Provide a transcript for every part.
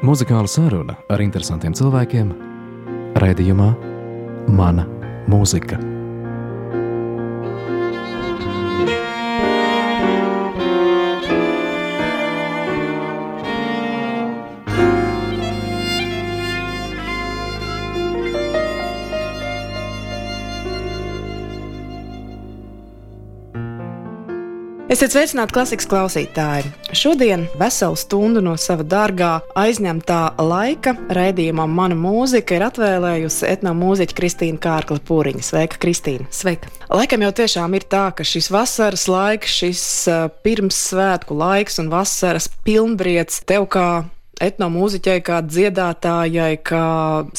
Muzikāla saruna ar interesantiem cilvēkiem raidījumā Mana mūzika. Esiet sveicināti klasikas klausītāji! Šodien veselu stundu no sava dārgā aizņemtā laika raidījumam Mana mūzika ir atvēlējusi etnomūziķa Kristīna Kārkla Pūriņa. Sveika, Kristīna! Sveika! Laikam jau tiešām ir tā, ka šis vasaras laiks, šis uh, pirmssvētku laiks un vasaras pilnbriets tev kā etnomūziķei, kā dziedātājai, kā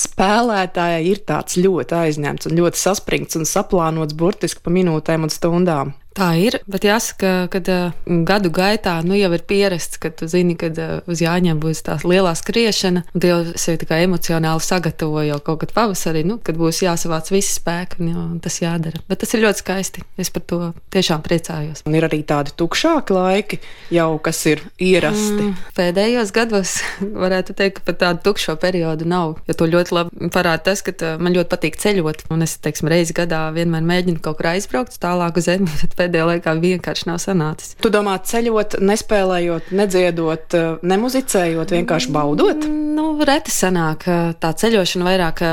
spēlētājai ir tāds ļoti aizņemts un ļoti saspringts un saplānots burtiski pa minūtēm un stundām. Tā ir, bet jāsaka, ka uh, gadu gaitā nu, jau ir pierasts, ka tu zini, ka uh, uz Jāņiem būs tā lielā skriešana, un tu jau sevi tā kā emocionāli sagatavo jau kaut kad pavasarī, nu, kad būs jāsavāc visi spēki, un, jau, un tas jādara. Bet tas ir ļoti skaisti. Es par to tiešām priecājos. Un ir arī tādi tukšāki laiki, jau kas ir ierasti. Mm, pēdējos gados varētu teikt, ka pat tādu tukšo periodu nav, jo to ļoti labi parāda tas, ka uh, man ļoti patīk ceļot, un es, teiksim, reizi gadā vienmēr mēģinu kaut kur aizbraukt uz tālāku zemi pēdējā laikā vienkārši nav sanācis. Tu domā, ceļot, nespēlējot, nedziedot, eh, nemuzicējot, vienkārši baudot? Mm, nu, reti sanāk. Tā ceļošana vairāk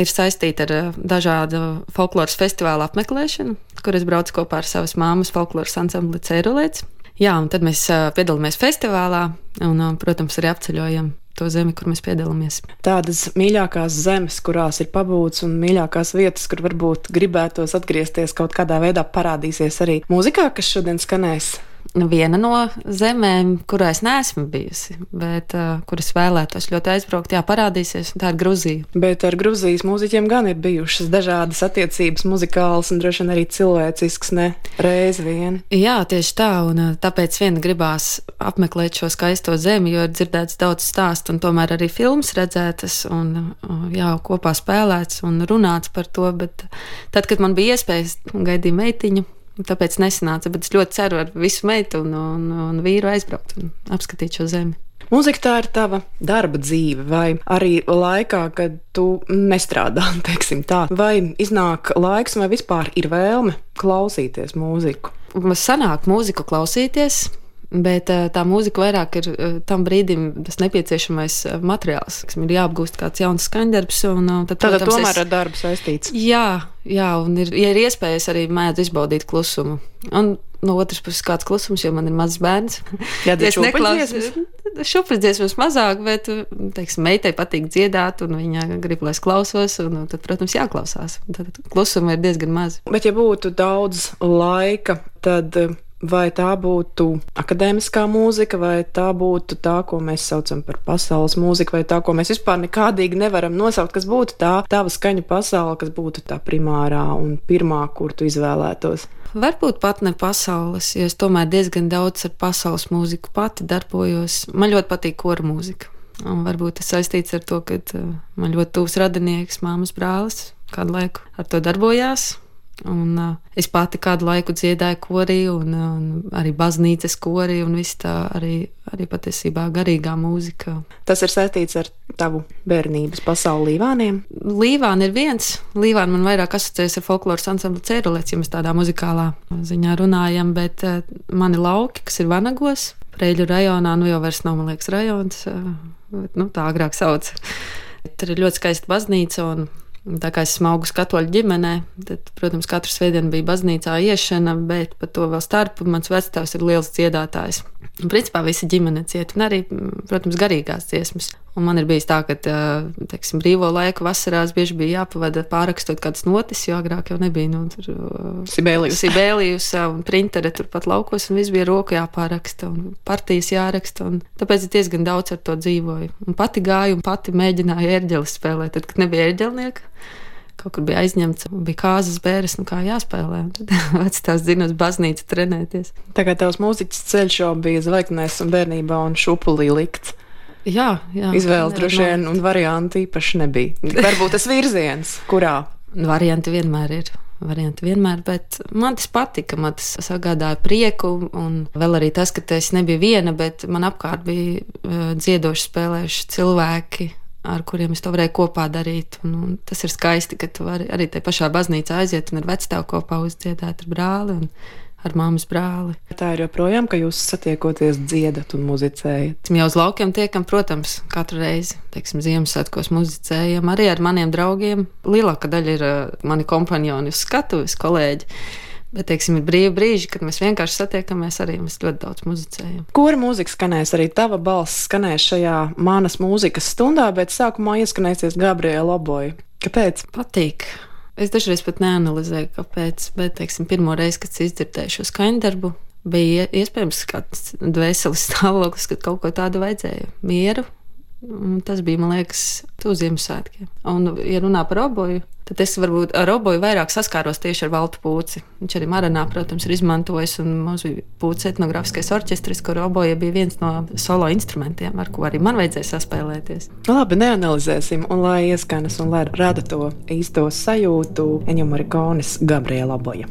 ir saistīta ar dažādu folkloras festivālu apmeklēšanu, kur es braucu kopā ar savas māmas folkloras ansambli Cērulēts. Jā, un tad mēs piedalāmies festivālā un, protams, arī apceļojam to zemi, kur mēs piedalāmies. Tādas mīļākās zemes, kurās ir pabūts, un mīļākās vietas, kur varbūt gribētos atgriezties kaut kādā veidā, parādīsies arī mūzikā, kas šodien skanēs. Viena no zemēm, kurā es neesmu bijusi, bet uh, kuras vēlētos ļoti aizbraukt, jā, parādīsies, tā ir Grūzija. Bet ar Grūzijas mūziķiem gan ir bijušas dažādas attiecības, muzikālas un droši vien arī cilvēcisks, ne reizi vien. Jā, tieši tā, un uh, tāpēc viena gribās apmeklēt šo skaisto zemi, jo ir dzirdēts daudz stāstu, un tomēr arī filmas redzētas, un uh, jā, kopā spēlēts un runāts par to, bet tad, kad man bija iespējas gaidīt meitiņu, Tāpēc nesanāca, bet es ļoti ceru ar visu meitu un, un, un vīru aizbraukt un apskatīt šo zemi. Mūzika tā ir tava darba dzīve, vai arī laikā, kad tu nestrādā, teiksim tā, vai iznāk laiks, vai vispār ir vēlme klausīties mūziku? Man sanāk mūziku klausīties, Bet uh, tā mūzika vairāk ir uh, tam brīdim tas nepieciešamais uh, materiāls. Kas ir jāapgūst kāds jauns skaņdarbs. Tad, Tātad protams, tomēr es... ar darbu saistīts. Jā, jā un ir, ja ir iespējas arī mēdz izbaudīt klusumu. Un no otras puses kāds klusums, jo man ir mazs bērns. Jā, tas ir neklausies. Šupradziesmas mazāk, bet, teiksim, meitai patīk dziedāt, un viņa grib, lai es klausos, un tad, protams, jāklausās. Tad klusuma ir diezgan maz. Bet, ja būtu daudz laika, tad Vai tā būtu akadēmiskā mūzika, vai tā būtu tā, ko mēs saucam par pasaules mūziku, vai tā, ko mēs vispār nekādīgi nevaram nosaukt, kas būtu tā tava skaņu pasaule, kas būtu tā primārā un pirmā, kur tu izvēlētos? Varbūt pat ne pasaules, jo es tomēr diezgan daudz ar pasaules mūziku pati darbojos. Man ļoti patīk kora mūzika. Un varbūt tas saistīts ar to, ka uh, man ļoti tuvs radinieks, māmas brālis, kādu laiku ar to darbojās. Un, uh, es pati kādu laiku dziedāju korī, un, un arī baznīcas korī, un viss tā arī, arī patiesībā garīgā mūzika. Tas ir saistīts ar tavu bērnības pasauli Līvāniem? Līvāna ir viens. Līvāna man vairāk asociējas ar folkloras ansamblu Cērulēts, ja mēs tādā muzikālā ziņā runājam, bet uh, mani lauki, kas ir Vanagos, Preļu rajonā, nu jau vairs nav, man liekas, rajons, uh, bet, nu, tā agrāk sauc. Tur ir ļoti skaista baznīca un Tā kā es esmu augusi katoļu ģimenē, tad, protams, katru svētdienu bija baznīcā iešana, bet par to vēl starp mans vecāks ir liels dziedātājs. Un, principā visa ģimene cieta, un arī, protams, garīgās dziesmas. Un man ir bijis tā, ka teiksim, brīvo laiku vasarās bieži bija jāpavada pārrakstot kādas notis, jo agrāk jau nebija nu, Sibēlijus. Sibēlijus un printere turpat laukos, un viss bija roku jāpāraksta un partijas jāraksta. Un tāpēc es diezgan daudz ar to dzīvoju. Un pati gāju un pati mēģināju ērģeli spēlēt, tad, kad nebija ērģelnieka kaut kur bija aizņemts, bija kāzas bērns, nu kā jāspēlē. Tad vecās zina uz baznīcu trenēties. Tagad tavs mūziķis ceļš jau bija zvaigznēs un bērnībā un šupulī likts. Jā, jā. Izvēles droši vien un varianti īpaši nebija. Varbūt tas virziens, kurā. Varianti vienmēr ir. varianti vienmēr, bet man tas patika. Man tas sagādāja prieku, un vēl arī tas, ka es nebiju viena, bet man apkārt bija uh, dziedoši spēlējuši cilvēki. Ar kuriem es to varēju kopā darīt. Un, un tas ir skaisti, ka tu vari arī tajā pašā baznīcā aiziet un ar vecstāvu kopā uzdziedāt ar brāli. Un, ar māmas brāli. Tā ir joprojām, ka jūs satiekoties, dziedat un muzicējat. Mēs jau uz laukiem tiekam, protams, katru reizi, teiksim, Ziemassvētkos muzicējam arī ar maniem draugiem. Lielākā daļa ir uh, mani kompanioni uz skatuves, kolēģi. Bet, teiksim, ir brīvi brīži, kad mēs vienkārši satiekamies, arī mēs ļoti daudz muzicējam. Kura mūzika skanēs, arī tava balss skanēs šajā manas mūzikas stundā, bet sākumā ieskanēsies Gabriela Loboja. Kāpēc? Patīk. Es dažreiz pat neanalizēju, kāpēc, bet, teiksim, pirmo reizi, kad izdzirdēju šo skaņdarbu, bija iespējams kāds dvēseles stāvoklis, kad kaut ko tādu vajadzēja. Mieru, Tas bija, man liekas, uz Ziemassvētkiem. Un, ja runā par oboju, tad es varbūt ar oboju vairāk saskāros tieši ar Valtu Pūci. Viņš arī Maranā, protams, ir izmantojis, un mums bija Pūcis etnogrāfiskais orķestris, kur oboja bija viens no solo instrumentiem, ar ko arī man vajadzēja saspēlēties. Labi, neanalizēsim, un lai ieskanas un lai rada to īsto sajūtu Eņģa Marikonis Gabriela Boja.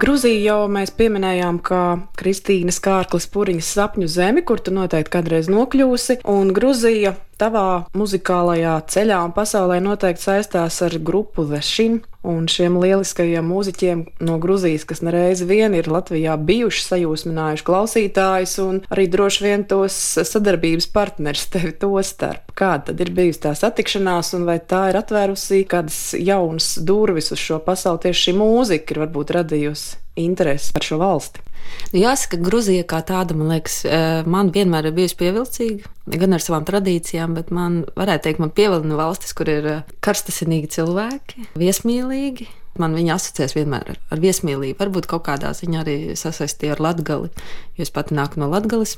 Gruziju jau mēs pieminējām, kā Kristīnas Kārklis Puriņas sapņu zemi, kur tu noteikti kādreiz nokļūsi, un Gruzija tavā muzikālajā ceļā un pasaulē noteikti saistās ar grupu Vešin un šiem lieliskajiem mūziķiem no Gruzijas, kas nereiz vien ir Latvijā bijuši sajūsminājuši klausītājus un arī droši vien tos sadarbības partneris tevi to starp. Kāda tad ir bijusi tā satikšanās un vai tā ir atvērusi kādas jaunas durvis uz šo pasauli tieši šī mūzika ir varbūt radījusi interesi par šo valsti? Nu, jāsaka, Grūzija kā tāda, man liekas, eh, man vienmēr ir bijusi pievilcīga, gan ar savām tradīcijām, bet man, varētu teikt, man pievilina valstis, kur ir eh, karstasinīgi cilvēki, viesmīlīgi. Man viņa asociēs vienmēr ar, ar viesmīlību. Varbūt kaut kādā ziņā arī sasaistīja ar latgali, jo es pati nāku no latgales.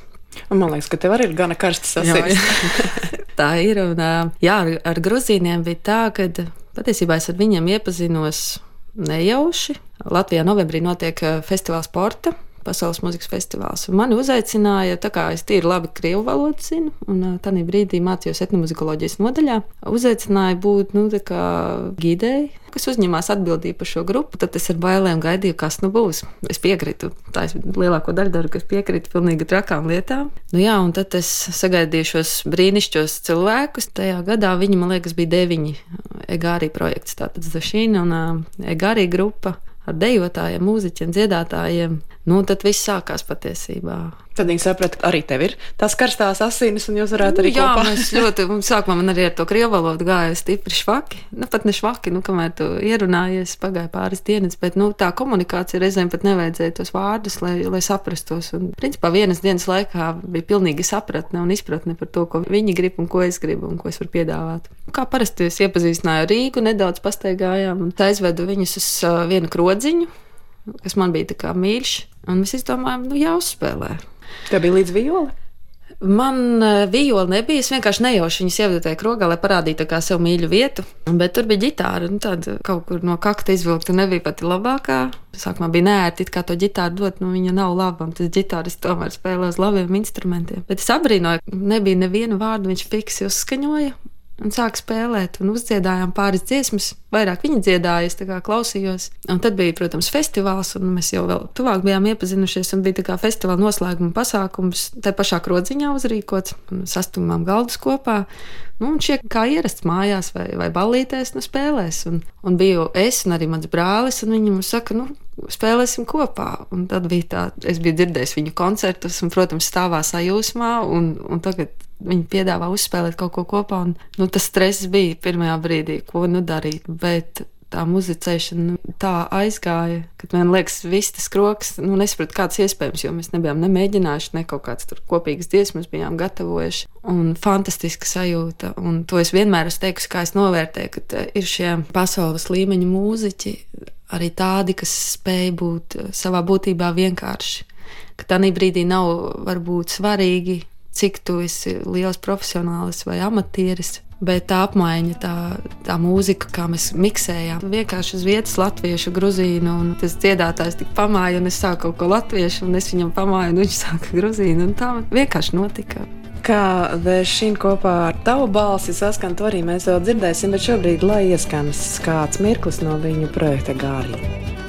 Un man liekas, ka tev arī ir gana karsts sasaucējums. tā ir. Un, jā, ar, ar grozīniem bija tā, ka patiesībā es ar viņiem iepazinos nejauši. Latvijā novembrī notiek festivāls sporta pasaules mūzikas festivāls. Mani uzaicināja, tā kā es tīri labi krievu valodu zinu, un tādā brīdī mācījos etnomuzikoloģijas nodaļā. Uzaicināja būt nu, gidēji, kas uzņemās atbildību par šo grupu. Tad es ar bailēm gaidīju, kas nu būs. Es piekrītu. Tā es lielāko daļu daru, kas piekrīt pilnīgi trakām lietām. Nu, jā, un tad es sagaidīju šos brīnišķos cilvēkus. Tajā gadā viņi, man liekas, bija deviņi Egārī projekts, tātad Zašīna un Egārī grupa ar dejotājiem, mūziķiem, dziedātājiem. Nu, tad viss sākās patiesībā. Tad viņi saprata, ka arī tev ir tās karstās asinis, un jūs varētu arī nu, jā, kopā. mēs ļoti, un sākumā man arī ar to krievu valodu gāja stipri švaki. Nu, pat ne švaki, nu, kamēr tu ierunājies, pagāja pāris dienas, bet, nu, tā komunikācija reizēm pat nevajadzēja tos vārdus, lai, lai saprastos. Un, principā, vienas dienas laikā bija pilnīgi sapratne un izpratne par to, ko viņi grib un ko es gribu un ko es varu piedāvāt. Kā parasti es iepazīstināju Rīgu, nedaudz pastaigājām un aizvedu viņus uz uh, vienu krodziņu, kas man bija tā kā mīļš, un mēs izdomājām, nu, jāuzspēlē. Tev bija līdz violi? Man uh, viola nebija. Es vienkārši nejauši viņas ievedu tajā krogā, lai parādītu sev mīļu vietu. Bet tur bija ģitāra. Nu, tāda kaut kur no kakta izvilkta nebija pati labākā. Sākumā bija nērti, kā to ģitāru dot. Nu, viņa nav laba. Tas ģitāris tomēr spēlē uz labiem instrumentiem. Bet es abrīnoju, nebija neviena vārda. Viņš fiksi uzskaņoja un sāka spēlēt, un uzdziedājām pāris dziesmas. Vairāk viņa dziedāja, es klausījos. Un tad bija, protams, festivāls, un mēs jau tuvāk bijām iepazinušies. Bija tā kā festivāla noslēguma pasākums, tā pašā krodziņā uzrīkots, un sastumām galdus kopā. Nu, un šie kā ierasts mājās vai, vai ballītēs, nu, spēlēs. Un, un biju es un arī mans brālis, un viņi mums saka, nu, spēlēsim kopā. Un tad bija tā, es biju dzirdējis viņu koncertus, un, protams, stāvā sajūsmā, un, un tagad viņi piedāvā uzspēlēt kaut ko kopā. Un, nu, tas stress bija pirmajā brīdī, ko nu darīt. Bet tā muzicēšana nu, tā aizgāja, ka man liekas, viss tas kroks, nu, nesapratu, kāds iespējams, jo mēs nebijām nemēģinājuši, ne kaut kādas kopīgas dziesmas bijām gatavojuši. Un fantastiska sajūta, un to es vienmēr esmu teikusi, kā es novērtēju, ka ir šie pasaules līmeņa mūziķi, arī tādi, kas spēj būt savā būtībā vienkārši. Ka tā brīdī nav varbūt svarīgi cik tu esi liels profesionālis vai amatieris. Bet tā apmaiņa, tā, tā mūzika, kā mēs miksējām, vienkārši uz vietas latviešu, gruzīnu. Un tas dziedātājs tik pamāja, un es sāku kaut ko latviešu, un es viņam pamāju, un viņš sāka gruzīnu. Tā vienkārši notika. Kā šī kopā ar tavu balsi saskan, to arī mēs vēl dzirdēsim, bet šobrīd lai ieskanas kāds mirklis no viņu projekta gārī.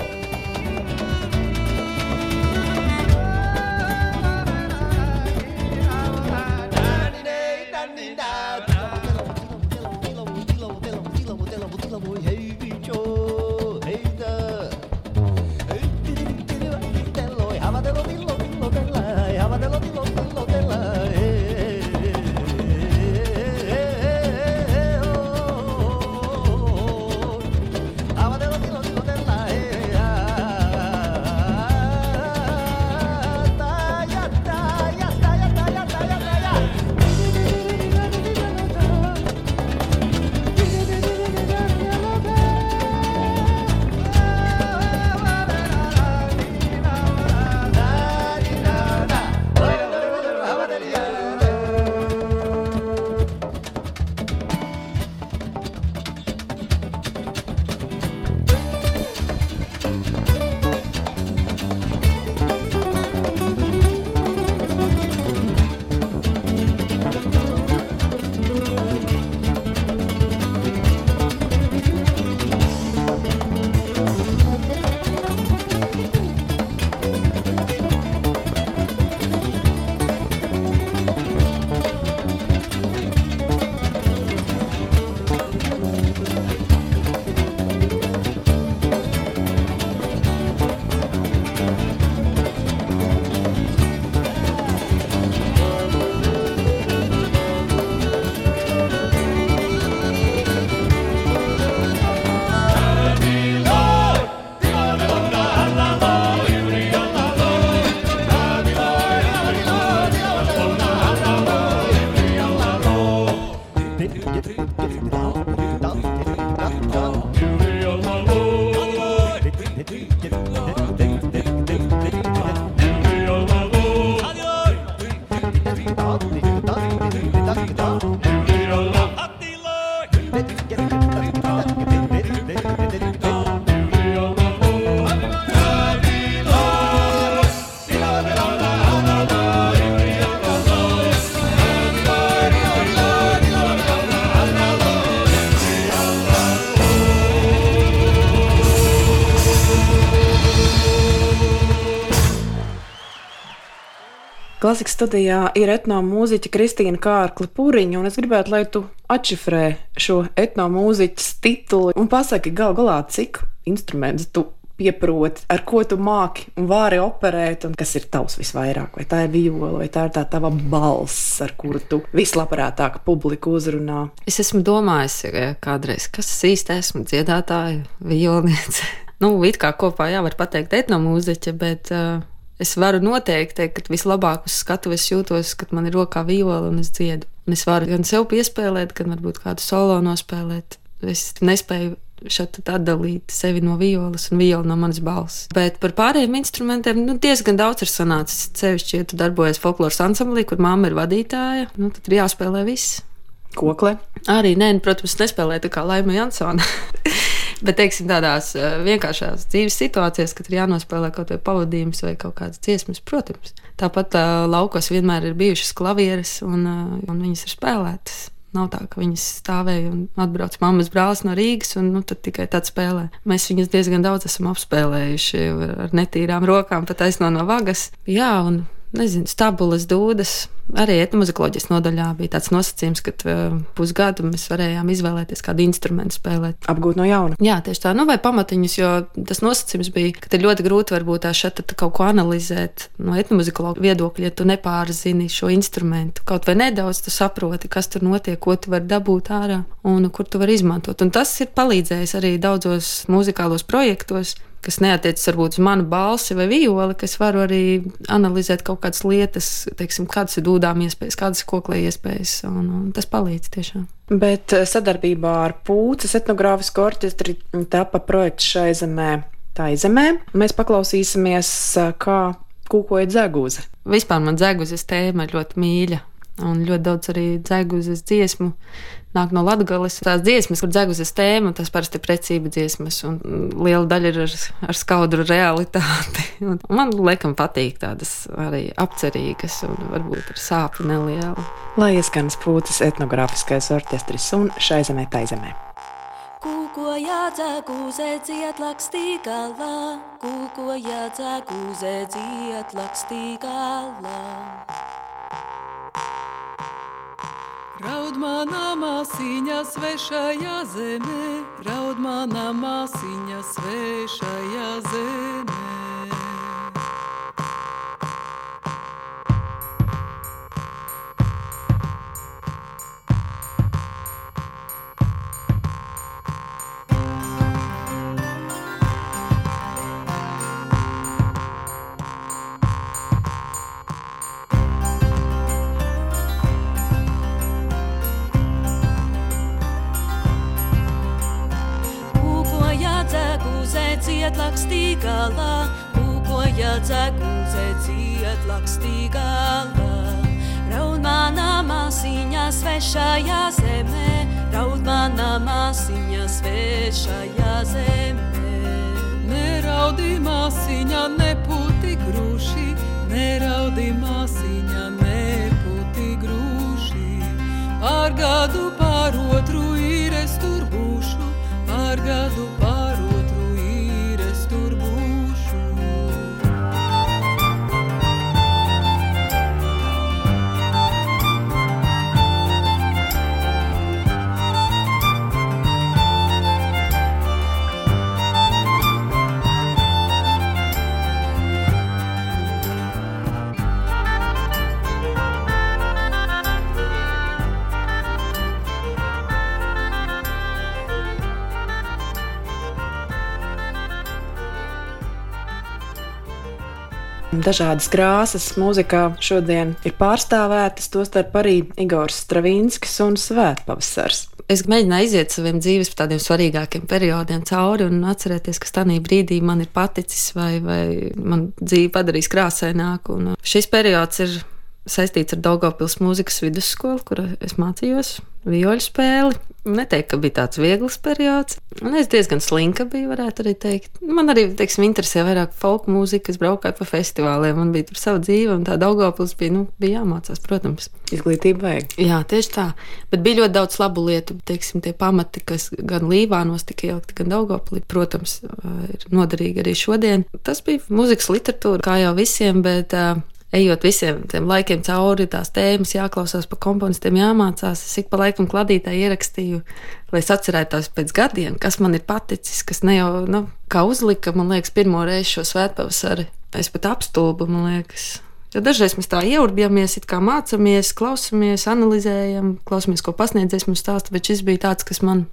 Klasikas studijā ir etnomūziķa Kristīna Kārkla Puriņa, un es gribētu, lai tu atšifrē šo etnomūziķas titulu un pasaki gal galā, cik instrumentus tu pieproti, ar ko tu māki un vari operēt, un kas ir tavs visvairāk? Vai tā ir viola, vai tā ir tā tava balss, ar kuru tu vislabprātāk publiku uzrunā? Es esmu domājis kādreiz, kas īsti esmu dziedātāja, violniece. nu, it kā kopā jā, var pateikt etnomūziķa, bet uh, es varu noteikti teikt, ka vislabāk uz skatuves jūtos, kad man ir rokā viola un es dziedu. Un es varu gan sev piespēlēt, gan varbūt kādu solo nospēlēt. Es nespēju šeit atdalīt sevi no violas un violu no manas balss. Bet par pārējiem instrumentiem nu, diezgan daudz ir sanācis. Cevišķi, ja tu darbojies folkloras ansamblī, kur mamma ir vadītāja, nu, tad ir jāspēlē viss. Kokle? Arī nē, nu, protams, nespēlēju tā kā Laima Jansona. Bet, teiksim, tādās eh, vienkāršās dzīves situācijās, kad ir jānospēlē kaut kāda pavadījums vai kaut kādas dziesmas, protams. Tāpat uh, laukos vienmēr ir bijušas klavieres, un, uh, un viņas ir spēlētas. Nav tā, ka viņas stāvēja un atbrauca mammas brālis no Rīgas, un nu, tikai tāds spēlē. Mēs viņus diezgan daudz esam apspēlējuši ar netīrām rokām, pat aizno no vagas. Jā, un nezinu, stabulas dūdas. Arī etnomuzikoloģijas nodaļā bija tāds nosacījums, ka pusgadu mēs varējām izvēlēties kādu instrumentu spēlēt. Apgūt no jauna. Jā, tieši tā, nu, vai pamatiņus, jo tas nosacījums bija, ka ir ļoti grūti varbūt tā šeit kaut ko analizēt no etnomuzikologa viedokļa, ja tu nepārzini šo instrumentu. Kaut vai nedaudz tu saproti, kas tur notiek, ko tu vari dabūt ārā un kur tu vari izmantot. Un tas ir palīdzējis arī daudzos muzikālos projektos kas neatiecas varbūt uz manu balsi vai violi, kas varu arī analizēt kaut kādas lietas, teiksim, kādas ir dūdām iespējas, kādas ir koklē iespējas, un, un tas palīdz tiešām. Bet eh, sadarbībā ar Pūces etnogrāfisku orķestri tapa projekts šai zemē. Tā ir zemē. Mēs paklausīsimies, eh, kā kūkoja dzegūze. Vispār man dzegūzes tēma ļoti mīļa. Un ļoti daudz arī dzegūzes dziesmu nāk no Latvijas. Tās dziesmas, kur dzeguzes tēma, tas parasti ir precība dziesmas, un liela daļa ir ar, ar skaudru realitāti. Un man liekas, patīk tādas arī apcerīgas un varbūt ar sāpju nelielu. Lai ieskan spūcis etnogrāfiskais orķestris un šai zemē tai zemē. Kūkoja dzegūze dziet lakstī galvā, kūkoja dzegūze dziet lakstī galvā. Raud manā māsīņā svešajā zemē, raud manā māsīņā svešajā zemē. Ciet lakstīgalā. Raud manā māsīņā svešajā zemē, raud manā māsīņā svešajā zemē. Neraudi māsīņā neputi grūši, neraudi māsīņā neputi grūši. Pār gadu pār otru ir es tur būšu, pār gadu pār Dažādas krāsas mūzikā šodien ir pārstāvētas, tostarp arī Igors Stravīnskis un Svētpavasars. Es mēģināju iziet saviem dzīves tādiem svarīgākiem periodiem cauri un atcerēties, kas tajā brīdī man ir paticis vai, vai man dzīve padarīs krāsaināku. Un šis periods ir saistīts ar Daugopils mūzikas vidusskolu, kur es mācījos vioļu spēli. Neteikt, ka bija tāds viegls periods. Un es diezgan slinka biju, varētu arī teikt. Man arī, teiksim, interesē vairāk folk mūzika, es braukāju pa festivāliem, man bija tur sava dzīve, un tā Daugopils bija, nu, bija jāmācās, protams. Izglītība vajag. Jā, tieši tā. Bet bija ļoti daudz labu lietu, teiksim, tie pamati, kas gan Līvānos tika ielikti, gan Daugopilī, protams, ir noderīgi arī šodien. Tas bija mūzikas literatūra, kā jau visiem, bet uh, ejot visiem tiem laikiem cauri, tās tēmas jāklausās pa komponistiem, jāmācās. Es ik pa laikam kladītā ierakstīju, lai es atcerētos pēc gadiem, kas man ir paticis, kas ne jau, nu, kā uzlika, man liekas, pirmo reizi šo svētpavasari. Es pat apstulbu, man liekas. Jo dažreiz mēs tā ieurbamies, kā mācāmies, klausamies, analizējam, klausamies, ko pasniedzējs mums stāsta, bet šis bija tāds, kas man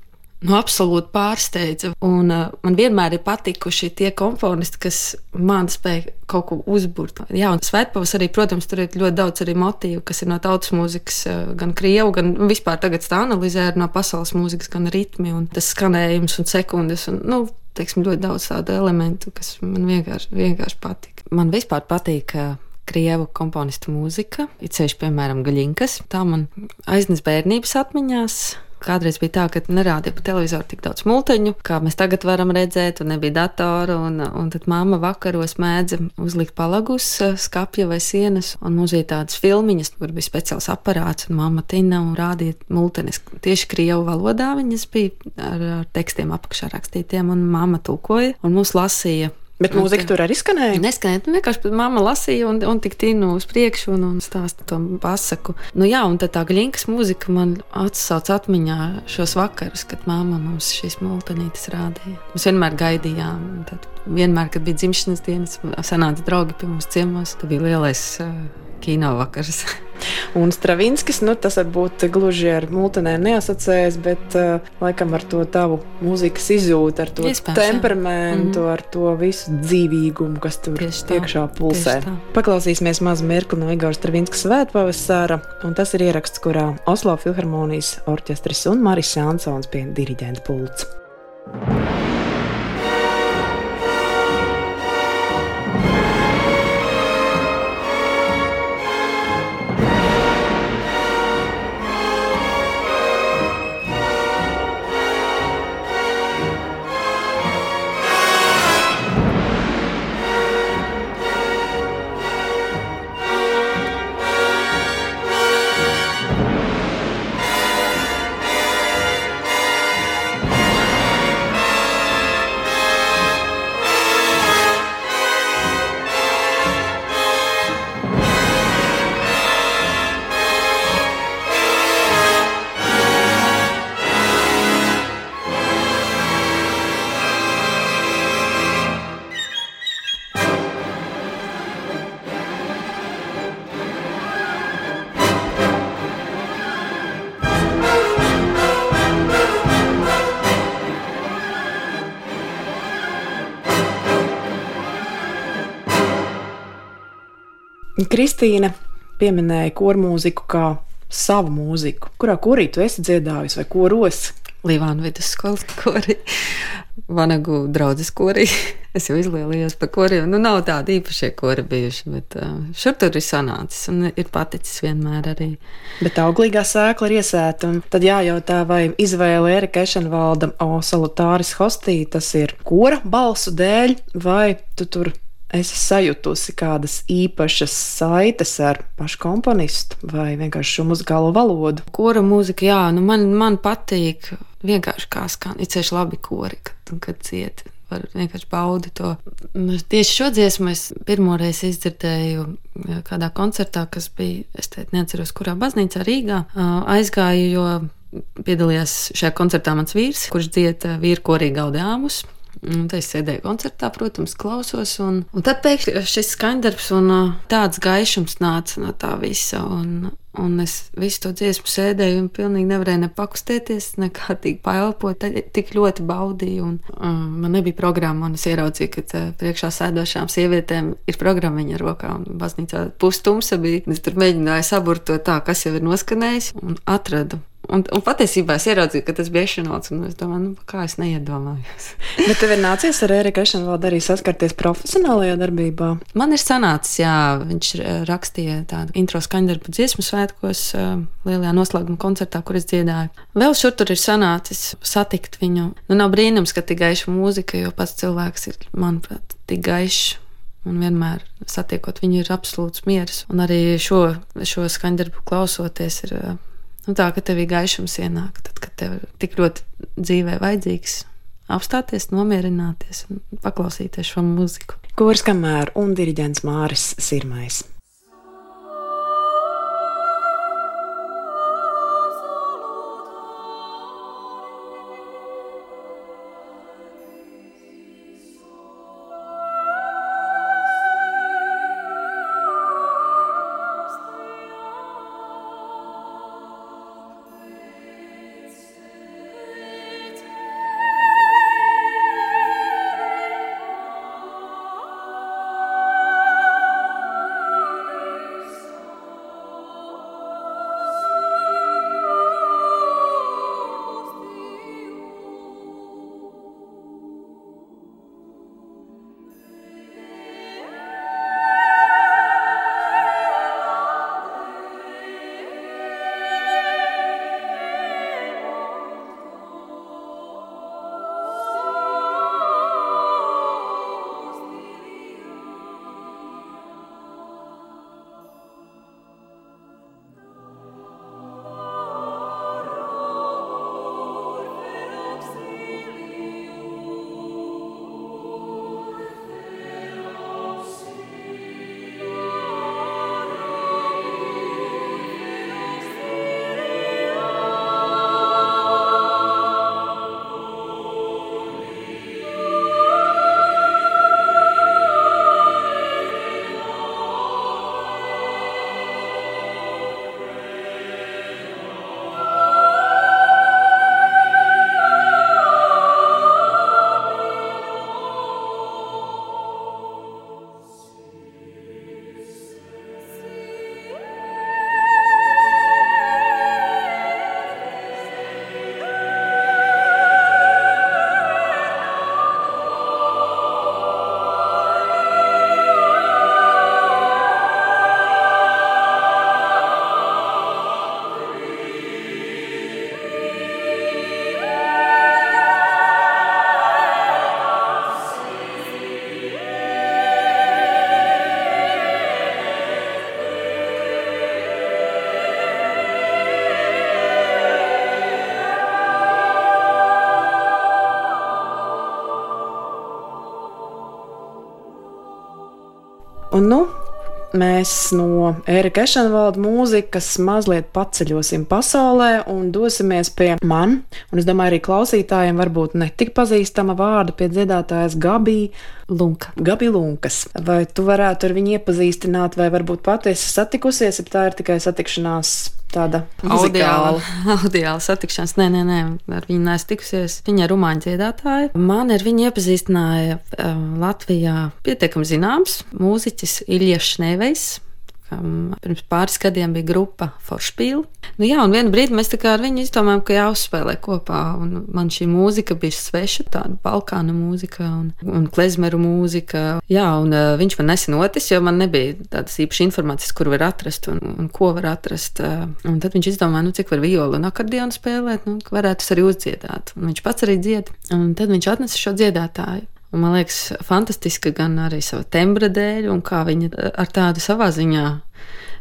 nu, absolūti pārsteidza. Un, uh, man vienmēr ir patikuši tie komponisti, kas man spēja kaut ko uzbūvēt. Jā, un svētpavas arī, protams, tur ir ļoti daudz arī motīvu, kas ir no tautas mūzikas, uh, gan krievu, gan vispār tagad tā analizē no pasaules mūzikas, gan ritmi un tas skanējums un sekundes. Un, nu, teiksim, ļoti daudz tādu elementu, kas man vienkārši, vienkārši patīk. Man vispār patīk. Uh, krievu komponistu mūzika, it sevišķi, piemēram, gaļinkas. Tā man aiznes bērnības atmiņās. Kādreiz bija tā, ka nerādīja pa televizoru tik daudz multiņu, kā mēs tagad varam redzēt, un nebija datoru. Un, un tad mamma vakaros mēdza uzlikt palagus, skapja vai sienas, un mums bija tādas filmiņas, kur bija speciāls aparāts, un mamma tina un rādīja multiņas. Tieši krievu valodā viņas bija ar, ar tekstiem apakšā rakstītiem, un mamma tulkoja, un mums lasīja Bet mūzika tur arī skanēja. Neskanēja. Nu, vienkārši mamma lasīja un, un tik tīnu uz priekšu un, un stāsta to pasaku. Nu, jā, un tā glinkas mūzika man atsauc atmiņā šos vakarus, kad mamma mums šīs multinītes rādīja. Mēs vienmēr gaidījām. Tad vienmēr, kad bija dzimšanas dienas, sanāca draugi pie mums ciemos. Tas bija lielais uh, kino vakars. Un Stravinskis, nu, tas varbūt gluži ar multinēm neasociējas, bet uh, laikam ar to tavu mūzikas izjūtu, ar to Iespējams, temperamentu, mm. ar to visu dzīvīgumu, kas tur iekšā pulsē. Paklausīsimies mazu mirkli no Igora Stravinska svētpavasara, un tas ir ieraksts, kurā Oslo Filharmonijas orķestris un Maris Jansons pie diriģenta pults. Kristīna pieminēja kormūziku kā savu mūziku. Kurā korī tu esi dziedājusi vai koros? Līvānu vidusskolas korī, Vanagu draudzes korī. Es jau izlielījos par koriem. Nu, nav tādi īpašie kori bijuši, bet uh, šur tur ir sanācis un ir paticis vienmēr arī. Bet auglīgā sēkla ir iesēta, un tad jājautā, vai izvēle Erika Ešenvalda O salutāris hostī tas ir kora balsu dēļ, vai tu tur esi sajutusi kādas īpašas saites ar pašu komponistu vai vienkārši šo muzikālo valodu? Kora mūzika, jā, nu man, man patīk vienkārši kā skan, ir ceļš labi kori, kad, kad cieti. Var vienkārši baudīt to. Tieši šo dziesmu es pirmoreiz izdzirdēju kādā koncertā, kas bija, es teicu, neatceros, kurā baznīcā Rīgā. Aizgāju, jo piedalījās šajā koncertā mans vīrs, kurš dzieda vīru korī gaudāmus. Un te es sēdēju koncertā, protams, klausos. Un, un tad pēkšņi šis skaņdarbs un uh, tāds gaišums nāca no tā visa. Un, Un es visu to dziesmu sēdēju un pilnīgi nevarēju ne pakustēties, ne kārtīgi paelpot. Tik ļoti baudīju. Un, um, man nebija programma, un es ieraudzīju, ka uh, priekšā sēdošām sievietēm ir programma viņa rokā. Un baznīcā pustumsa bija. Es tur mēģināju saburt to tā, kas jau ir noskanējis, un atradu Un, un patiesībā es ieraudzīju, ka tas bija Ešenvalds, un es domāju, nu, kā es neiedomājos. Bet tev ir nācies ar Eriku Ešenvaldu arī saskarties profesionālajā darbībā? Man ir sanācis, jā, viņš rakstīja tādu intro skaņdarbu dziesmu svētkos, lielajā noslēguma koncertā, kur es dziedāju. Vēl šur tur ir sanācis satikt viņu. Nu, nav brīnums, ka tik gaiša mūzika, jo pats cilvēks ir, manuprāt, tik gaišs. Un vienmēr satiekot viņu, ir absolūts miers. Un arī šo, šo skaņdarbu klausoties, ir Nu, tā, ka tev ir gaišums ienāk, tad, kad tev tik ļoti dzīvē vajadzīgs apstāties, nomierināties un paklausīties šo mūziku. Kurs kamēr un diriģents Māris Sirmais. Mēs no Erika Ešenvalda mūzikas mazliet paceļosim pasaulē un dosimies pie man, un es domāju, arī klausītājiem varbūt netik pazīstama vārda pie dziedātājas Gabija Lunka. Gabi Lunkas. Vai tu varētu ar viņu iepazīstināt, vai varbūt patiesi satikusies, ja tā ir tikai satikšanās tāda Audiāla, audiāla satikšanās. Nē, nē, nē, ar viņu neesmu tikusies. Viņa ir rumāņu dziedātāja. Man ar viņu iepazīstināja um, Latvijā pietiekami zināms mūziķis Ilja Šnevejs. Kam Pirms pāris gadiem bija grupa Foršpīla. Nu, jā, un vienā brīdī mēs ar viņu izdomājām, ka jāuzspēlē kopā. Un man šī mūzika bija sveša, tāda balkānu mūzika un, un klezmeru mūzika. Jā, un uh, viņš man nesen otis, jo man nebija tādas īpašas informācijas, kur var atrast un, un ko var atrast. Uh, un tad viņš izdomāja, nu, cik var violu un akordionu spēlēt, nu, varētu es arī uzdziedāt. Un viņš pats arī dzied. Un tad viņš atnesa šo dziedātāju. Un man liekas, fantastiski gan arī sava tembra dēļ, un kā viņa eh, ar tādu savā ziņā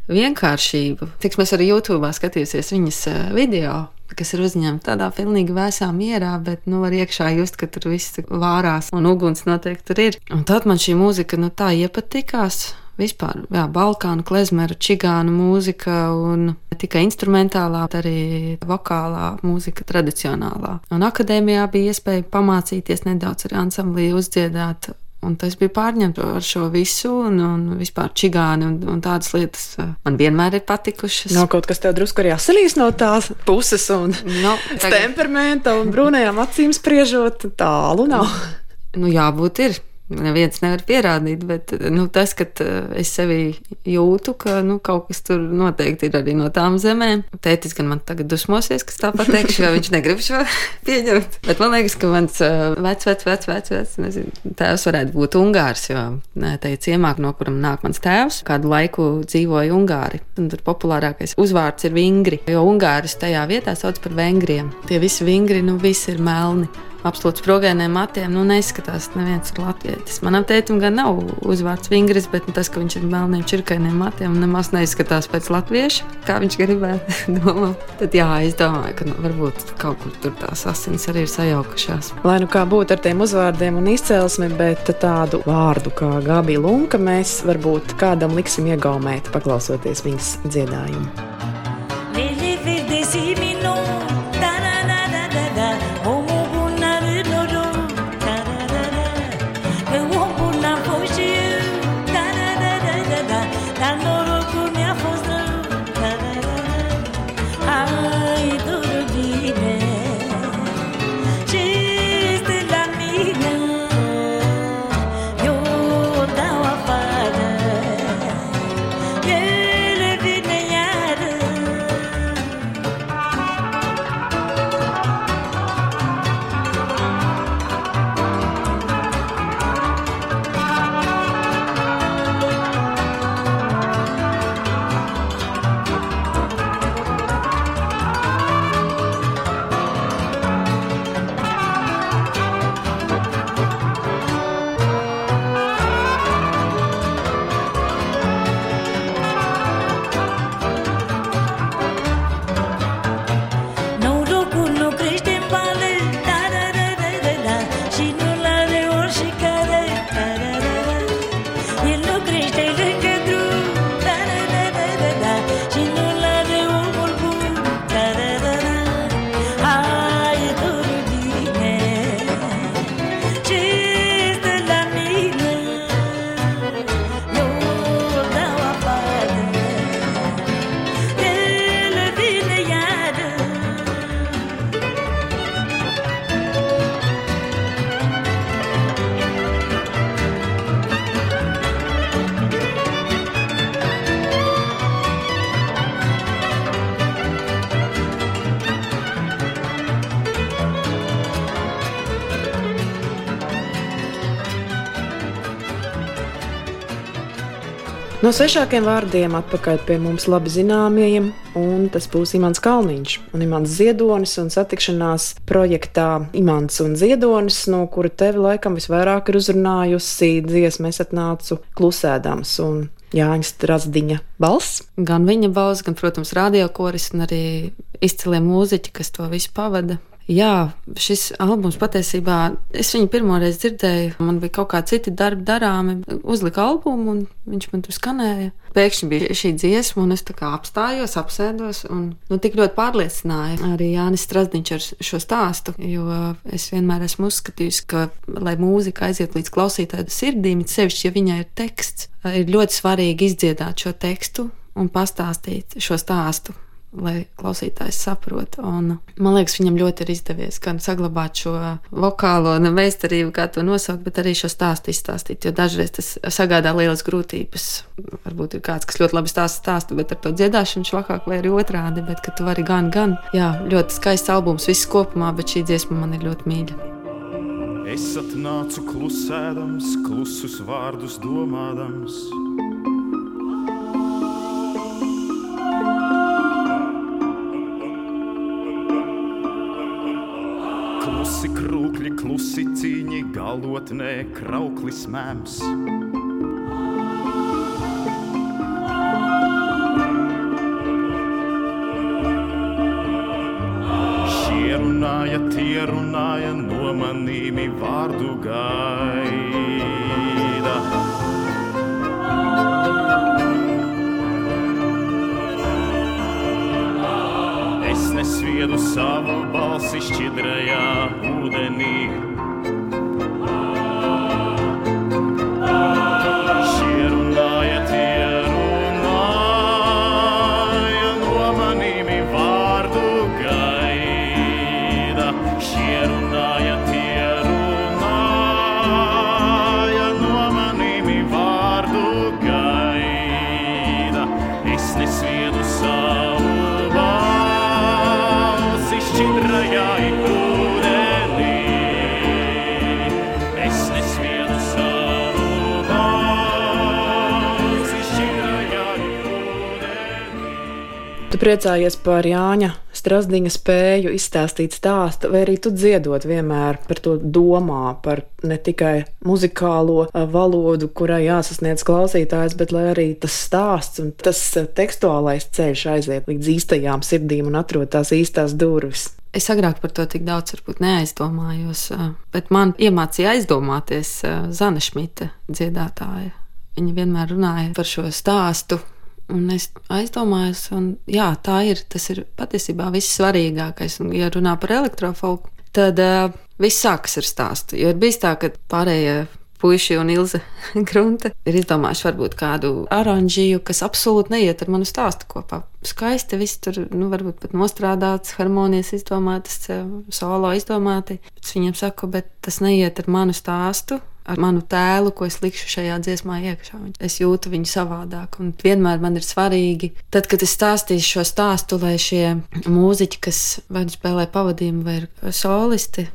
vienkāršību. Cik mēs arī YouTube skatījusies viņas eh, video, kas ir uzņemta tādā pilnīgi vēsā mierā, bet nu, var iekšā just, ka tur viss vārās un uguns noteikti tur ir. Un tad man šī mūzika nu, tā iepatikās. Vispār, jā, balkānu, klezmeru, čigānu mūzika, un ne tikai instrumentālā, bet arī vokālā mūzika, tradicionālā. Un akadēmijā bija iespēja pamācīties nedaudz arī ansamblī uzdziedāt. Un tas bija pārņemts ar šo visu, un, un vispār čigāni un, un tādas lietas uh, man vienmēr ir patikušas. Nav kaut kas tev drusku arī asinīs no tās puses, un Nu, tagad- temperamenta un brūnajām acīm spriežot, tālu nav. Nu, jābūt ir. Neviens nevar pierādīt, bet nu, tas, ka uh, es sevi jūtu, ka nu, kaut kas tur noteikti ir arī no tām zemēm. Tētis gan man tagad dusmosies, kas tā pateikšu, jo viņš negrib šo pieņemt. Bet man liekas, ka mans vecs, vecs, vecs, vecs, vecs nezinu, tēvs varētu būt Ungārs, jo te ir ciemāk, no kuram nāk mans tēvs. Kādu laiku dzīvoja Ungāri, un tur populārākais uzvārds ir Vingri, jo Ungārus tajā vietā sauc par Vengriem. Tie visi Vingri, nu visi ir melni absolūti sprogēniem matiem, nu neizskatās neviens ir latvietis. Manam tētim gan nav uzvārds Vingris, bet nu, tas, ka viņš ir melniem čirkainiem matiem, nemaz neizskatās pēc latvieša, kā viņš gribētu domāt. Tad jā, es domāju, ka nu, varbūt kaut kur tur tās asins arī ir sajaukušās. Lai nu kā būtu ar tiem uzvārdiem un izcelsmi, bet tādu vārdu kā Gabija Lunka mēs varbūt kādam liksim iegaumēt, paklausoties viņas dziedājumu. No svešākiem vārdiem atpakaļ pie mums labi zināmajiem, un tas būs Imants Kalniņš un Imants Ziedonis un satikšanās projektā Imants un Ziedonis, no kura tevi laikam visvairāk ir uzrunājusi dziesma Es atnācu klusēdams un Jāņa Strasdiņa balss. Gan viņa balss, gan, protams, radiokoris un arī izcilie mūziķi, kas to visu pavada. Jā, šis albums patiesībā, es viņu pirmoreiz dzirdēju, man bija kaut kādi citi darbi darāmi, uzlika albumu un viņš man tur skanēja. Pēkšņi bija šī dziesma, un es tā kā apstājos, apsēdos, un nu, tik ļoti pārliecināja arī Jānis Strasdiņš ar šo stāstu, jo es vienmēr esmu uzskatījusi, ka, lai mūzika aiziet līdz klausītāju sirdīm, sevišķi, ja viņai ir teksts, ir ļoti svarīgi izdziedāt šo tekstu un pastāstīt šo stāstu lai klausītājs saprot. Un, man liekas, viņam ļoti ir izdevies gan saglabāt šo vokālo meistarību, kā to nosaukt, bet arī šo stāstu izstāstīt. Jo dažreiz tas sagādā lielas grūtības. Varbūt ir kāds, kas ļoti labi stāsta stāstu, bet ar to dziedāšanu švakāk vai arī otrādi. Bet tu vari gan, gan. Jā, ļoti skaists albums, viss kopumā, bet šī dziesma man ir ļoti mīļa. Es atnācu klusēdams, klusus vārdus domādams. Klusi krūkļi, klusi cīņi, galotnē krauklis mēms. Runāja, tie runāja, no manīmi vārdu gaida. Es nesviedu savu balsi šķidrajā ūdenī. Tu priecājies par Jāņa Strasdiņa spēju izstāstīt stāstu, vai arī tu dziedot vienmēr par to domā, par ne tikai muzikālo valodu, kurai jāsasniedz klausītājs, bet lai arī tas stāsts un tas tekstuālais ceļš aiziet līdz īstajām sirdīm un atrod tās īstās durvis. Es agrāk par to tik daudz neaizdomājos, bet man iemācīja aizdomāties Zana Šmita dziedātāja. Viņa vienmēr runāja par šo stāstu. Un es aizdomājos, un jā, tā ir. Tas ir patiesībā viss svarīgākais. Un, ja runā par elektrofolku, tad uh, viss sākas ar stāstu. Jo ir bijis tā, ka pārējie puiši un Ilze Grunte ir izdomājuši varbūt kādu oranžiju, kas absolūti neiet ar manu stāstu kopā. Skaisti viss tur, nu, varbūt pat nostrādāts, harmonijas izdomātas, eh, solo izdomāti. Bet viņiem saku, bet tas neiet ar manu stāstu. Ar manu tēlu, ko es likšu šajā dziesmā iekšā. Es jūtu viņu savādāk. Un vienmēr man ir svarīgi, tad, kad es stāstīšu šo stāstu, lai šie mūziķi, kas vai nu spēlē pavadījumu, vai ir solisti,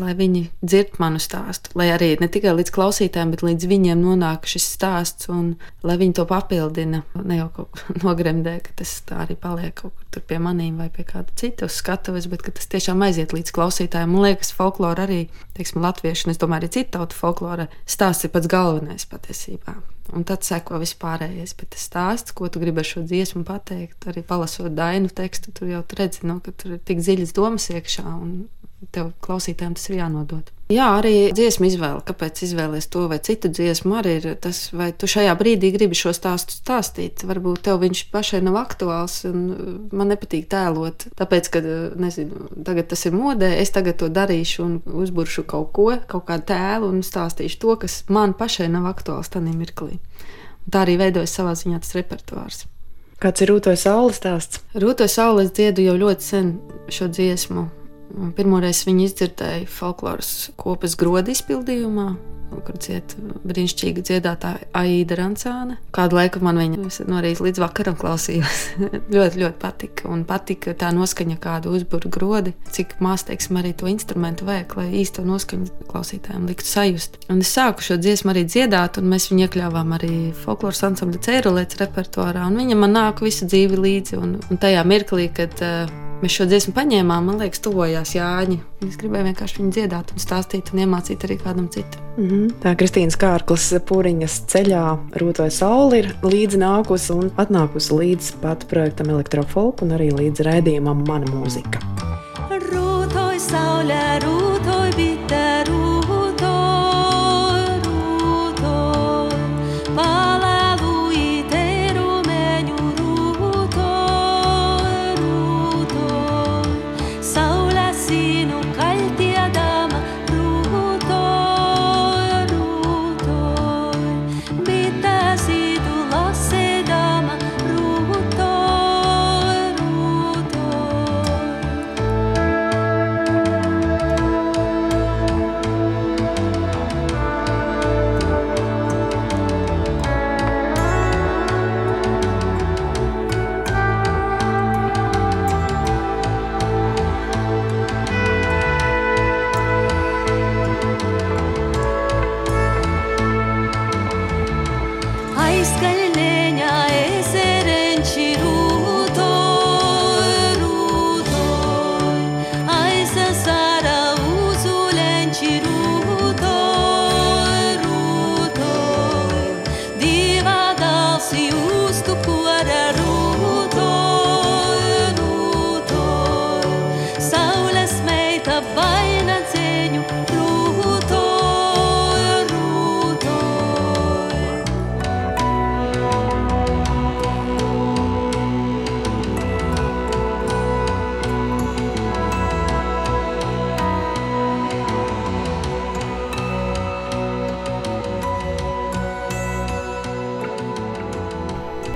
lai viņi dzird manu stāstu, lai arī ne tikai līdz klausītājiem, bet līdz viņiem nonāk šis stāsts, un lai viņi to papildina. Ne jau kaut kā nogremdē, ka tas tā arī paliek kaut kur pie maniem vai pie kāda cita skatuves, bet tas tiešām aiziet līdz klausītājiem. Man liekas, folklora arī, teiksim, latviešu, un es domāju, arī citu tautu folklora stāsts ir pats galvenais patiesībā. Un tad seko vispārējais, bet tas stāsts, ko tu gribi ar šo dziesmu pateikt, arī palasot dainu tekstu, tur jau redzi, nu, ka tur ir tik dziļas domas iekšā, un tev klausītājiem tas ir jānodod. Jā, arī dziesmu izvēle. Kāpēc izvēlēties to vai citu dziesmu, arī ir tas, vai tu šajā brīdī gribi šo stāstu stāstīt. Varbūt tev viņš pašai nav aktuāls, un man nepatīk tēlot. Tāpēc, ka, nezinu, tagad tas ir modē, es tagad to darīšu un uzburšu kaut ko, kaut kādu tēlu un stāstīšu to, kas man pašai nav aktuāls tajā mirklī. Un tā arī veidojas savā ziņā tas repertuārs. Kāds ir rūtojas saules stāsts? Rūto saules dziedu jau ļoti sen šo dziesmu. Pirmoreiz viņu izdzirdēju folkloras kopas groda izpildījumā, kur dzied brīnišķīga dziedātāja Aida Rancāne. Kādu laiku man viņa no rīta līdz vakaram klausījās. ļoti, ļoti patika. Un patika tā noskaņa, kādu uzburu grodi, cik maz, teiksim, arī to instrumentu vajag, lai īsto noskaņu klausītājiem liktu sajust. Un es sāku šo dziesmu arī dziedāt, un mēs viņu iekļāvām arī folkloras ansambļa cērulēts repertuārā, viņa man nāk visu dzīvi līdzi. Un, un tajā mirklī, kad uh, Mēs šo dziesmu paņēmām, man liekas, tuvojās Jāņa. Es gribēju vienkārši viņu dziedāt, un stāstīt un iemācīt arī kādam citam. Mm -hmm. Tā Kristīnas Kārklas pūriņas ceļā rūtoja saule ir līdzi nākusi un atnākusi līdz pat projektam Elektrofolk un arī līdz raidījumam Mana mūzika. Rūtoj, saulė rūtoj, bitė rūtoj, rūtoj. Palelu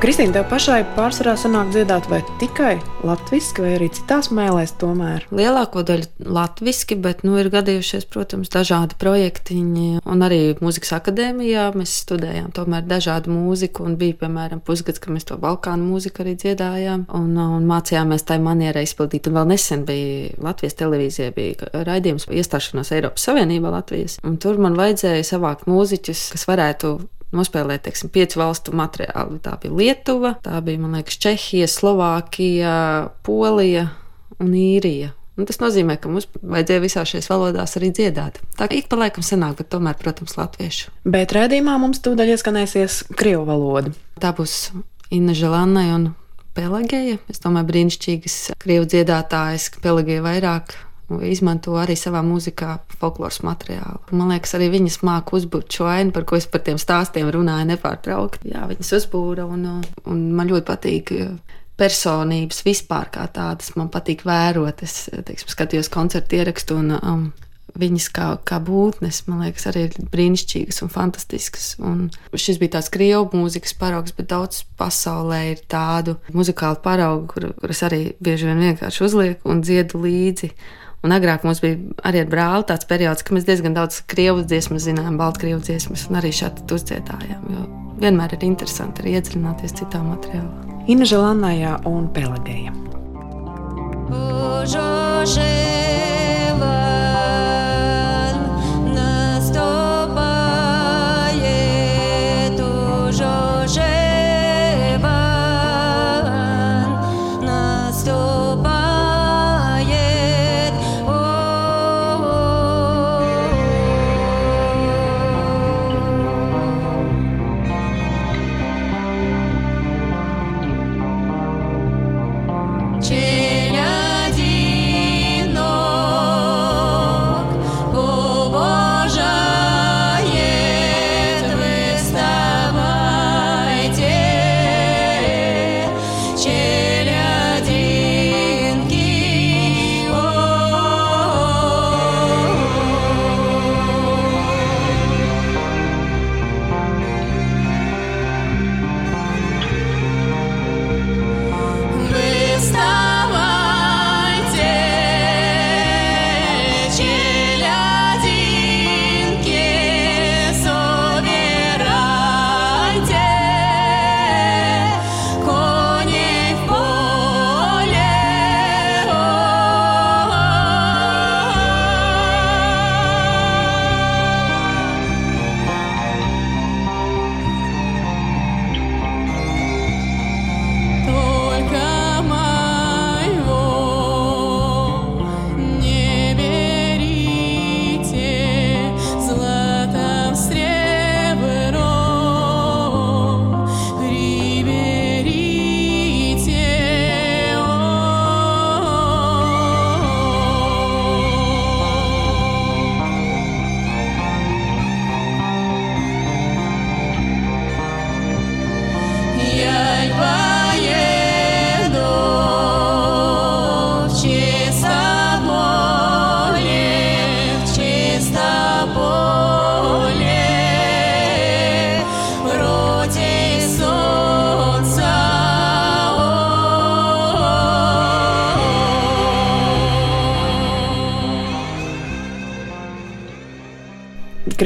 Kristīna, tev pašai pārsvarā sanāk dziedāt vai tikai latviešu, vai arī citās mēlēs tomēr? Lielāko daļu latviešu, bet nu, ir gadījušies, protams, dažādi projektiņi. Un arī mūzikas akadēmijā mēs studējām tomēr dažādu mūziku. Un bija, piemēram, pusgads, kad mēs to balkānu mūziku arī dziedājām. Un, un mācījāmies tai manierai izpildīt. Un vēl nesen bija Latvijas televīzijā bija raidījums par iestāšanos Eiropas Savienībā Latvijas. Un tur man vajadzēja savākt mūziķus, kas varētu nospēlēt, teiksim, piecu valstu materiālu. Tā bija Lietuva, tā bija, man liekas, Čehija, Slovākija, Polija un Īrija. Un tas nozīmē, ka mums vajadzēja visās šajās valodās arī dziedāt. Tā kā ik pa laikam sanāk, bet tomēr, protams, latviešu. Bet redzījumā mums tūdaļ ieskanēsies krievu valoda. Tā būs Inna Želanai un Pelageja. Es domāju, brīnišķīgas krievu dziedātājas, ka Pelageja vairāk izmanto arī savā mūzikā folkloras materiālu. Man liekas, arī viņas māca uzbūvēt šo ainu, par ko es par tiem stāstiem runāju nepārtraukti. Jā, viņas uzbūra un, un man ļoti patīk. Personības vispār kā tādas man patīk vērot. Es teiksim, skatījos koncertu ierakstu un um, viņas kā, kā būtnes, man liekas, arī ir brīnišķīgas un fantastiskas. Un šis bija tāds krievu mūzikas paraugs, bet daudz pasaulē ir tādu muzikālu paraugu, kur, kuras arī bieži vien vienkārši uzlieku un dziedu līdzi. Un agrāk mums bija arī ar brāli tāds periods, ka mēs diezgan daudz krievu dziesmu zinājām, baltkrievu dziesmas, un arī šādi uzdziedājām. Jo vienmēr ir interesanti arī iedziļināties citā materiālā. Inna Želanājā un Pelagēja. Božošie.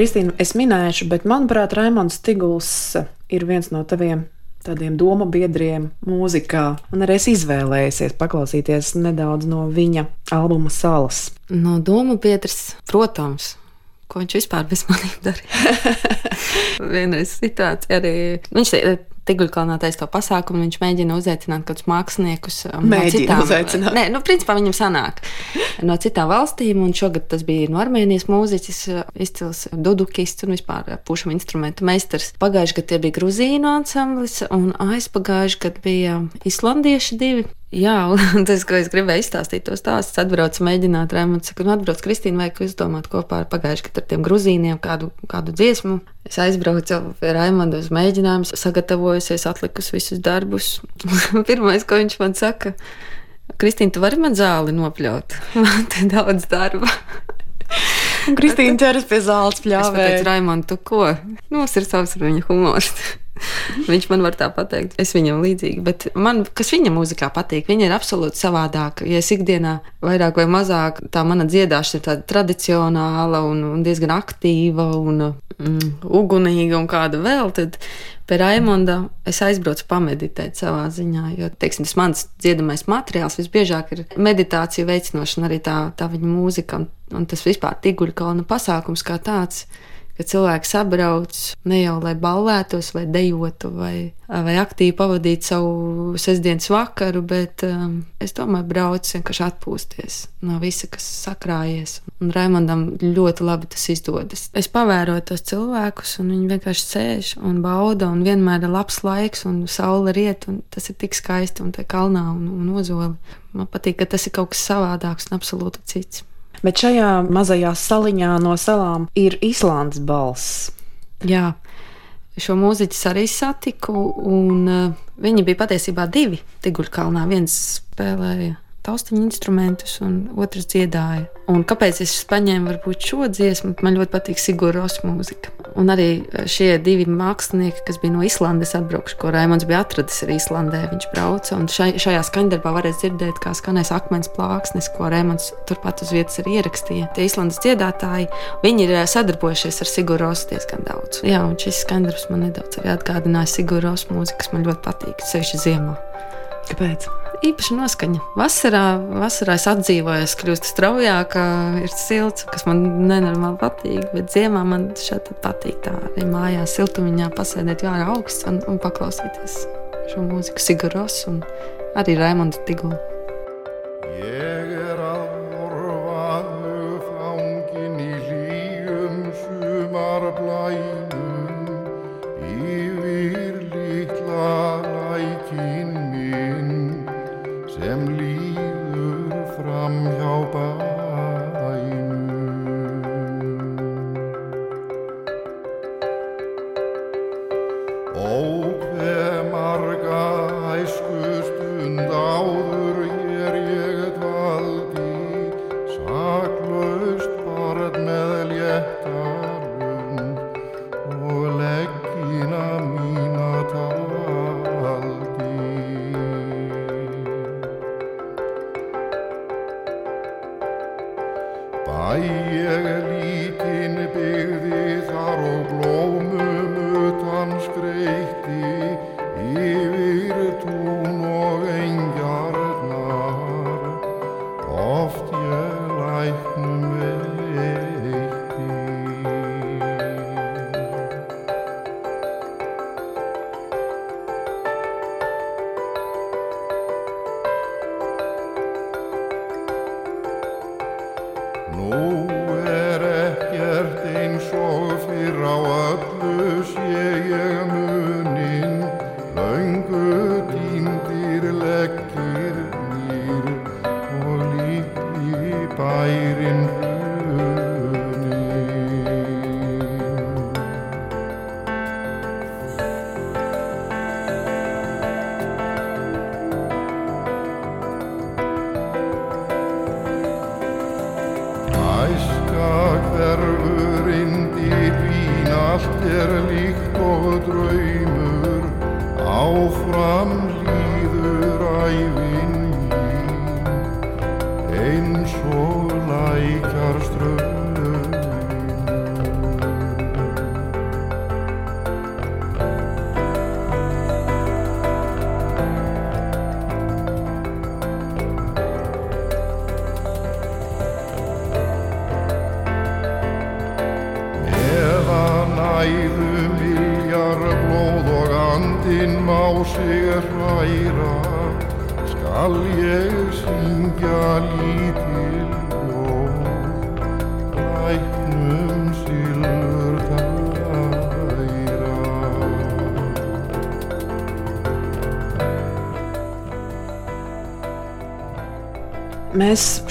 Kristīna, es minēšu, bet manuprāt, Raimons Tiguls ir viens no taviem tādiem domu biedriem mūzikā. Un arī es izvēlējies paklausīties nedaudz no viņa albuma Salas. No domu biedrs, protams. Ko viņš vispār bez maniem darīja? Vienreiz situācija arī. Viņš Tiguļkalnā taisa to pasākumu, viņš mēģina uzaicināt kādus māksliniekus um, Mēģina uzaicināt. Nē, nu, principā viņam sanāk no citām valstīm, un šogad tas bija no Armēnijas mūziķis, uh, izcils dudukists un vispār uh, pušam instrumentu meistars. Pagājuši gadu tie bija Gruzīnu ansamblis, un aizpagājuši gadu bija islandieši divi. Jā, un tas, ko es gribēju izstāstīt, tos stāstus, atbraucu mēģināt, Rēmons nu atbrauc Kristīna, vajag izdomāt kopā ar pagājuši gadu ar tiem gruzīniem kādu, kādu dziesmu. Es aizbraucu pie Raimonda uz mēģinājumu, sagatavojusies, atlikus visus darbus. Pirmais, ko viņš man saka, Kristīna, tu vari man zāli nopļaut? Man te daudz darba. Un Kristīna ķeras pie zāles Es pateicu, pļāvē. Raimond, tu ko? Nu, mums ir savs viņa humors. Viņš man var tā pateikt, es viņam līdzīgi. Bet man, kas viņa mūzikā patīk, viņa ir absolūti savādāka. Ja es ikdienā vairāk vai mazāk tā mana dziedāšana ir tāda tradicionāla un, un diezgan aktīva un mm, ugunīga un kāda vēl, tad pie Raimonda es aizbraucu pameditēt savā ziņā. Jo, teiksim, tas mans dziedamais materiāls visbiežāk ir meditācija veicinošana, arī tā, tā viņa mūzika un, un tas vispār tiguļu kalna pasākums kā tāds ka cilvēki sabrauc ne jau lai ballētos, vai dejotu, vai, vai aktīvi pavadītu savu sestdienas vakaru, bet um, es domāju, brauc vienkārši atpūsties no visa, kas sakrājies. Un Raimondam ļoti labi tas izdodas. Es pavēroju tos cilvēkus, un viņi vienkārši sēž un bauda, un vienmēr ir labs laiks, un saule riet, un tas ir tik skaisti, un te kalnā un, un ozoli. Man patīk, ka tas ir kaut kas savādāks un absolūti cits. Bet šajā mazajā saliņā no salām ir Islandes balss. Jā, šo mūziķu arī satiku, un uh, viņi bija patiesībā divi Tiguļkalnā. Viens spēlēja taustiņu instrumentus, un otrs dziedāja. Un kāpēc es paņēmu varbūt šo dziesmu? Man ļoti patīk Sigūros mūzika. Un arī šie divi mākslinieki, kas bija no Islandes atbraukuši, ko Raimons bija atradis arī Islandē, viņš brauca. Un šai, šajā skaņdarbā varēs dzirdēt, kā skanēs akmens plāksnes, ko Raimons turpat uz vietas arī ierakstīja. Tie Islandes dziedātāji, viņi ir eh, sadarbojušies ar Sigūros diezgan daudz. Jā, un šis skaņdarbs man nedaudz atgādināja Sigūros mūziku, kas man ļoti patīk, sevišķi ziemā. Kāpēc? Īpaši noskaņa. Vasarā, vasarā es atdzīvoju, es kļūstu straujāk, ir silts, kas man nenormāli patīk. Bet ziemā man šeit patīk tā arī mājās, siltumiņā pasēdēt, ir augsts un, un paklausīties šo mūziku, Siguros un arī Raimondu Tigulu.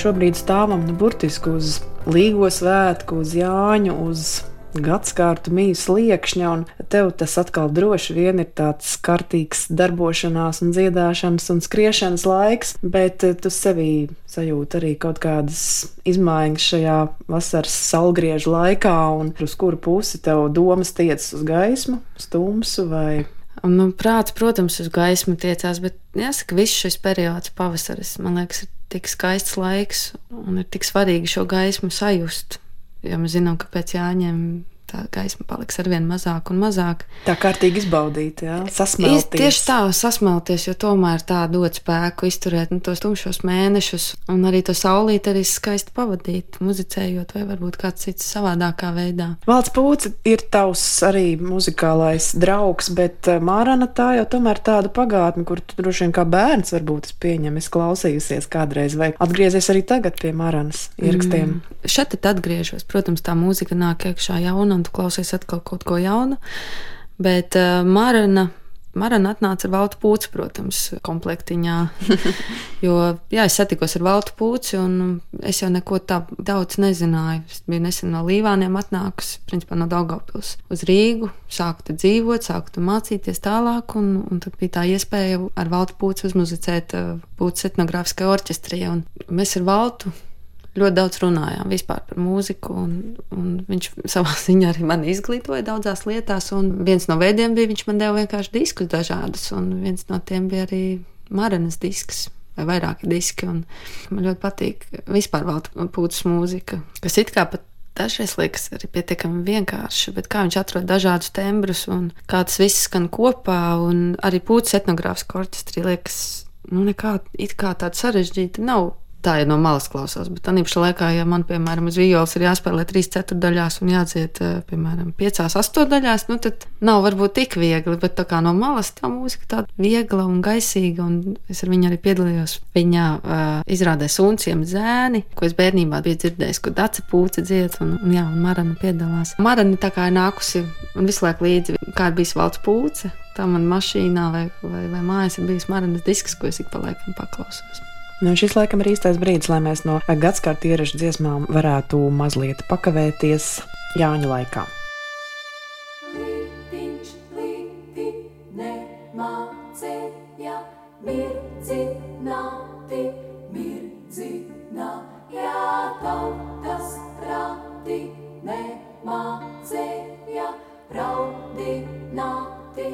Šobrīd stāvam nu, burtiski uz Līgo svētku, uz Jāņu, uz gadsimtu mījas liekšņa, un tev tas atkal droši vien ir tāds kārtīgs darbošanās, un dziedāšanas un skriešanas laiks, bet eh, tu sevī sajūti arī kaut kādas izmaiņas šajā vasaras saulgriežu laikā, un uz kuru pusi tev domas tiecas? Uz gaismu, uz tumsu vai? Un, nu, prāts, protams, uz gaismu tiecās, bet jāsaka, viss šis periods, pavasaris, man liekas, ir tik skaists laiks un ir tik svarīgi šo gaismu sajust. Jo mēs zinām, ka pēc jāņem tā gaisma paliks ar vien mazāk un mazāk. tā kārtīgi izbaudīt, jā, sasmelties. Tieši tā, sasmelties, jo tomēr tā dod spēku izturēt nu, tos tumšos mēnešus, un arī to saulīti arī skaisti pavadīt, muzicējot, vai varbūt kāds cits savādākā veidā. Valds Pūce ir tavs arī muzikālais draugs, bet eh, Mārana tā jau tomēr tāda pagātne, kur tu droši vien kā bērns varbūt es pieņemu, es klausījusies kādreiz, vai atgriezies arī tagad pie Māranas ierakstiem. Mm. Šeit tad atgriežos. Protams, tā mūzika nāk iekšā jauna, un tu klausies atkal kaut ko jaunu. Bet uh, Marana. Marana atnāca ar Valtu Pūci, protams, komplektiņā. jo, jā, es satikos ar Valtu Pūci, un es jau neko tādu daudz nezināju. Es biju nesen no Līvāniem atnākusi, principā no Daugavpils uz Rīgu, sāku te dzīvot, sāku te mācīties tālāk, un, un tad bija tā iespēja ar Valtu Pūci uzmuzicēt uh, Pūces etnogrāfiskajā orķestrī. Mēs ar Valtu ļoti daudz runājām par mūziku. Un, un viņš savā ziņā arī mani izglītoja daudzās lietās. Un viens no veidiem bija, viņš man deva vienkārši diskus dažādus, un viens no tiem bija arī Marenas disks. Vai vairāki diski. Man ļoti patīk vispār valda mūzika, kas it kā pat dažreiz liekas arī pietiekami vienkārši, bet kā viņš atrod dažādus tembrus un kā tas viss skan kopā. Un arī pūtas etnogrāfiskā orķestrī liekas, nu, nekā it kā tāda sarežģīta nav. Tā ir no malas klausās, bet tā pašā laikā, ja man, piemēram, uz vijoli ir jāspēlē trīs ceturdaļās un jādzied, eh, piemēram, piecās astodaļās, nu tad nav varbūt tik viegli, bet tā kā no malas tā mūzika tāda viegla un gaisīga, un es ar viņu arī piedalījos. Viņa uh, izrādē sunciem zēni, ko es bērnībā biju dzirdējis, ko Dace pūce dzied, un, un, jā, un Marana piedalās. Marana tā kā ir nākusi un visu laiku līdzi, kā ir bijis valsts pūce. Tā man mašīnā vai, vai, vai mājās ir bijis Maranas disks, ko es ik pa laikam paklausos. Nu, šis laikam ir īstais brīdis, lai mēs no gadsimta ierašu dziesmām varētu mazliet pakavēties Jāņu laikā. Lītiņš, līti, nemācīja, mirdzināti, mirdzināja, tautas prāti, nemācīja, raudināti,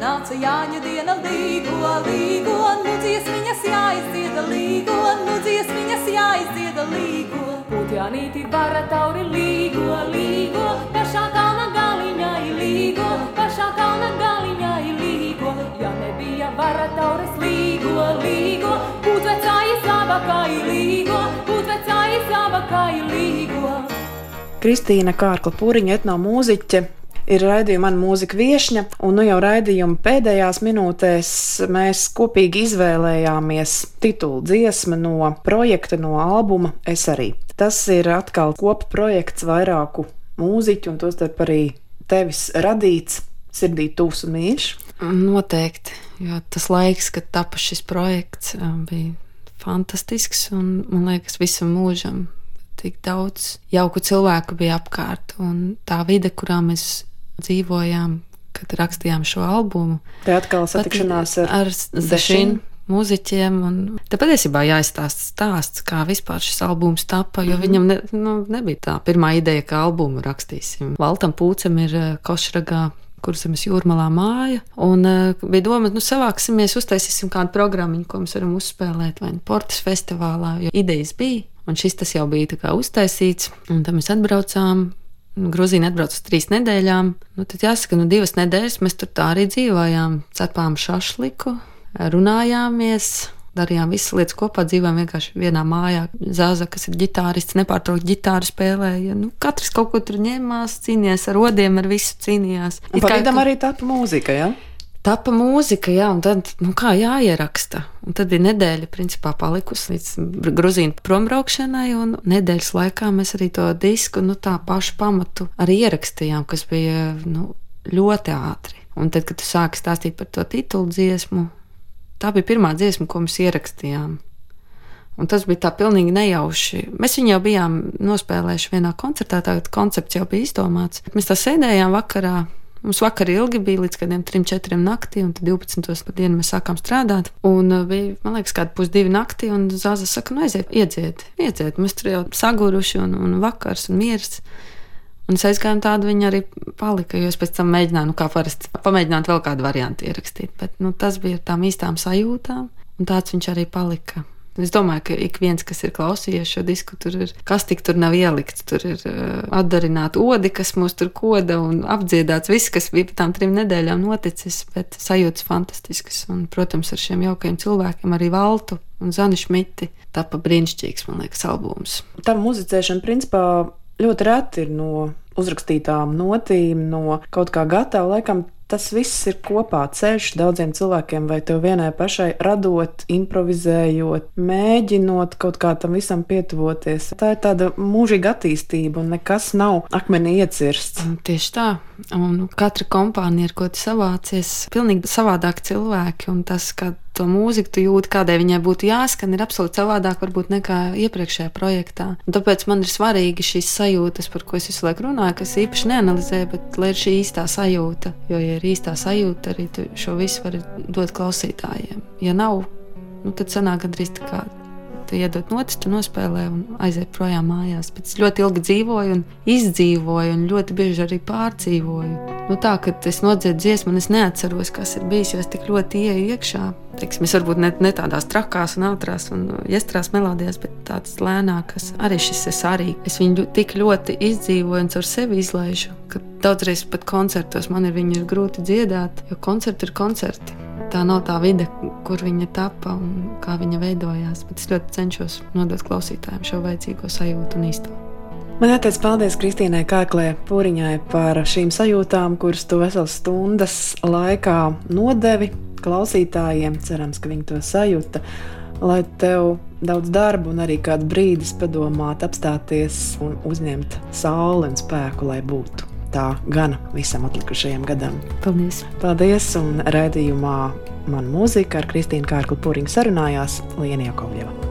Līgo, Jāņa diena līgo, līgo, nu dziesmiņas jāizdzieda līgo, nu dziesmiņas jāizdzieda līgo. Putjanīti vara tauri līgo, līgo, pašā kalna galiņā ir līgo, pašā kalna galiņā ir līgo. Ja nebija vara tauras līgo, līgo, putvecāji zābakā ir līgo, putvecāji zābakā ir līgo. Kristīna Kārkla Pūriņa, etnomūziķe, ir raidījuma man mūzika viesņa, un nu jau raidījuma pēdējās minūtēs mēs kopīgi izvēlējāmies titulu dziesmu no projekta, no albuma Es arī. Tas ir atkal kopa projekts vairāku mūziķu, un tostarp arī tevis radīts, sirdī tūs un mīļš. Noteikti, jo tas laiks, kad tapa šis projekts, ā, bija fantastisks un man liekas, visam mūžam tik daudz jauku cilvēku bija apkārt. Un tā vide, kurā mēs dzīvojām, kad rakstījām šo albumu, Te atkal satikšanās ar, ar Zešinu mūziķiem. un Te patiesībā jāizstāsta stāsts, kā vispār šis albums tapa, jo viņam ne, nu, nebija tā pirmā ideja, ka albumu rakstīsim. Valtam Pūcam ir eh, Košragā. Kurzemes jūrmalā māja. Un uh, bija doma, nu, savāksimies, uztaisīsim kādu programmu, ko mēs varam uzspēlēt vai nu Portas festivālā, jo idejas bija. Un šis tas jau bija uztaisīts, un tad mēs atbraucām. Grūzīna atbrauca uz trīs nedēļām. Nu, tad jāsaka, nu, divas nedēļas mēs tur tā arī dzīvojām. Cepām šašliku, runājāmies, darījām visas lietas kopā, dzīvojām vienkārši vienā mājā. Zāza, kas ir ģitārists, nepārtraukti ģitāru spēlēja. Nu, katrs kaut ko tur ņēmās, cīnījās ar rodiem, ar visu cīnījās. It kā- pagaidām arī tapa mūzika, ja? Tapa mūzika, jā, un tad, nu, kā jāieraksta. Un tad bija nedēļa, principā, palikusi līdz grūzīnu prombraukšanai, un nedēļas laikā mēs arī to disku, nu, tā pašu pamatu arī ierakstījām, kas bija, nu, ļoti ātri. Un tad, kad tu sāki stāstīt par to titulu dziesmu, tā bija pirmā dziesma, ko mēs ierakstījām. Un tas bija tā pilnīgi nejauši. Mēs viņu jau bijām nospēlējuši vienā koncertā, tagad koncepts jau bija izdomāts. Mēs tā sēdējām vakarā. Mums vakar ilgi bija līdz kādiem 3-4 naktī, un tad 12. pa dienu mēs sākām strādāt. Un uh, bija, man liekas, kāda pusdivi naktī, un Zāza saka, nu aiziet, iedziet, iedziet. Mēs tur jau saguruši, un, un vakars, un miers. Un es aizgāju, un tāda viņa arī palika. Jo es pēc tam mēģināju, nu, kā parasti, pamēģināt vēl kādu variantu ierakstīt. Bet nu, tas bija ar tām īstām sajūtām, un tāds viņš arī palika. Es domāju, ka ik viens, kas ir klausījies šo disku, tur ir kas tik tur nav ielikts. Tur ir uh, atdarināta odi, kas mūs tur koda un apdziedāts. Viss, kas bija pēc tam trim nedēļām noticis, bet sajūtas fantastiskas. Un, protams, ar šiem jaukajiem cilvēkiem arī Valtu un Zani Šmiti tapa brīnišķīgs, man liekas, albums. Tā muzicēšana principā ļoti reti ir no uzrakstītām notīm, no kaut kā gatava. Laikam tas viss ir kopā ceļš daudziem cilvēkiem, vai tev vienai pašai radot, improvizējot, mēģinot kaut kā tam visam pietuvoties. Tā ir tāda mūžīga attīstība, un nekas nav akmenī iecirsts. Tieši tā. Un katra kompānija, ar ko tu savācies, ir pilnīgi savādāk cilvēki. Un tas, ka to mūziku tu jūti, kādai viņai būtu jāskan, ir absolūti savādāk varbūt nekā iepriekšējā projektā. Un tāpēc man ir svarīgi šīs sajūtas, par ko es visu laiku runāju, kas īpaši neanalizēju, bet lai ir šī īstā sajūta. Jo, ja ir īstā sajūta, arī tu šo visu vari dot klausītājiem. Ja nav, nu, tad sanāk gandrīz tā kā tu iedod notis, tu nospēlē un aiziet projām mājās. Bet es ļoti ilgi dzīvoju un izdzīvoju, un ļoti bieži arī pārdzīvoju. Nu, tā, kad es nodziedu dziesmu, un es neatceros, kas ir bijis, jo es tik ļoti ieju iekšā. Teiksim, es varbūt ne, ne tādās trakās, un ātrās un iestrās melodijās, bet tādas lēnākas. Arī šis ir arī. Es viņu tik ļoti izdzīvoju un caur sevi izlaižu, ka daudzreiz pat koncertos man ir viņu ir grūti dziedāt, jo koncerti ir koncerti. Tā nav tā vide, kur viņa tapa un kā viņa veidojās. Bet es ļoti cenšos nodot klausītājiem šo vajadzīgo sajūtu un īsto. Man jāteic paldies Kristīnai Kārklē Pūriņai par šīm sajūtām, kuras tu veselas stundas laikā nodevi klausītājiem. Cerams, ka viņi to sajūta. Lai tev daudz darba un arī kādu brīdi padomāt, apstāties un uzņemt sauli un spēku, lai būtu tā gana visam atlikušajam gadam. Paldies! Paldies! Un raidījumā man mūzika ar Kristīnu Kārklu Pūriņu sarunājās Lienija Kovļeva.